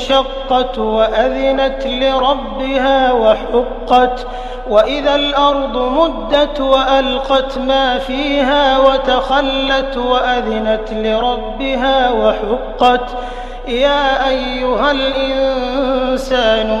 انشقت وأذنت لربها وحقت وإذا الأرض مدت وألقت ما فيها وتخلت وأذنت لربها وحقت. يا أيها الإنسان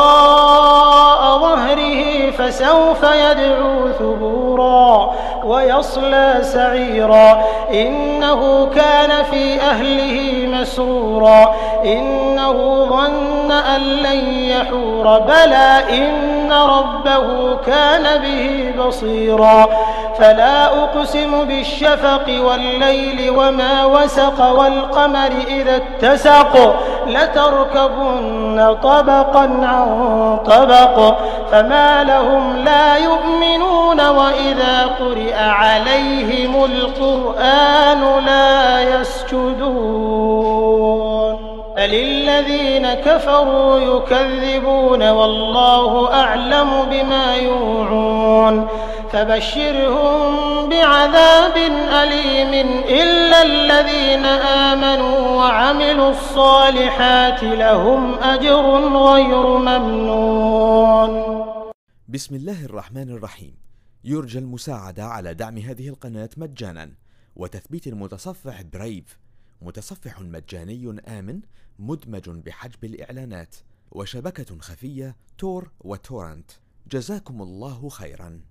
فسوف يدعو ثبورا ويصلى سعيرا. إنه كان في أهله مسرورا. إنه ظن أن لن يحور. بلى إن ربه كان به بصيرا. فلا أقسم بالشفق والليل وما وسق والقمر إذا اتسق. لتركبن طبقا عن طبق فما لهم لا يؤمنون وإذا قرئ عليهم القرآن لا يسجدون. للذين كفروا يكذبون والله أعلم بما يوعون. فبشرهم بعذاب أليم إلا الذين آمنوا وعملوا الصالحات لهم أجر غير ممنون. بسم الله الرحمن الرحيم. يرجى المساعدة على دعم هذه القناة مجانا. وتثبيت المتصفح برايف متصفح مجاني آمن مدمج بحجب الإعلانات. وشبكة خفية تور وتورنت. جزاكم الله خيرا.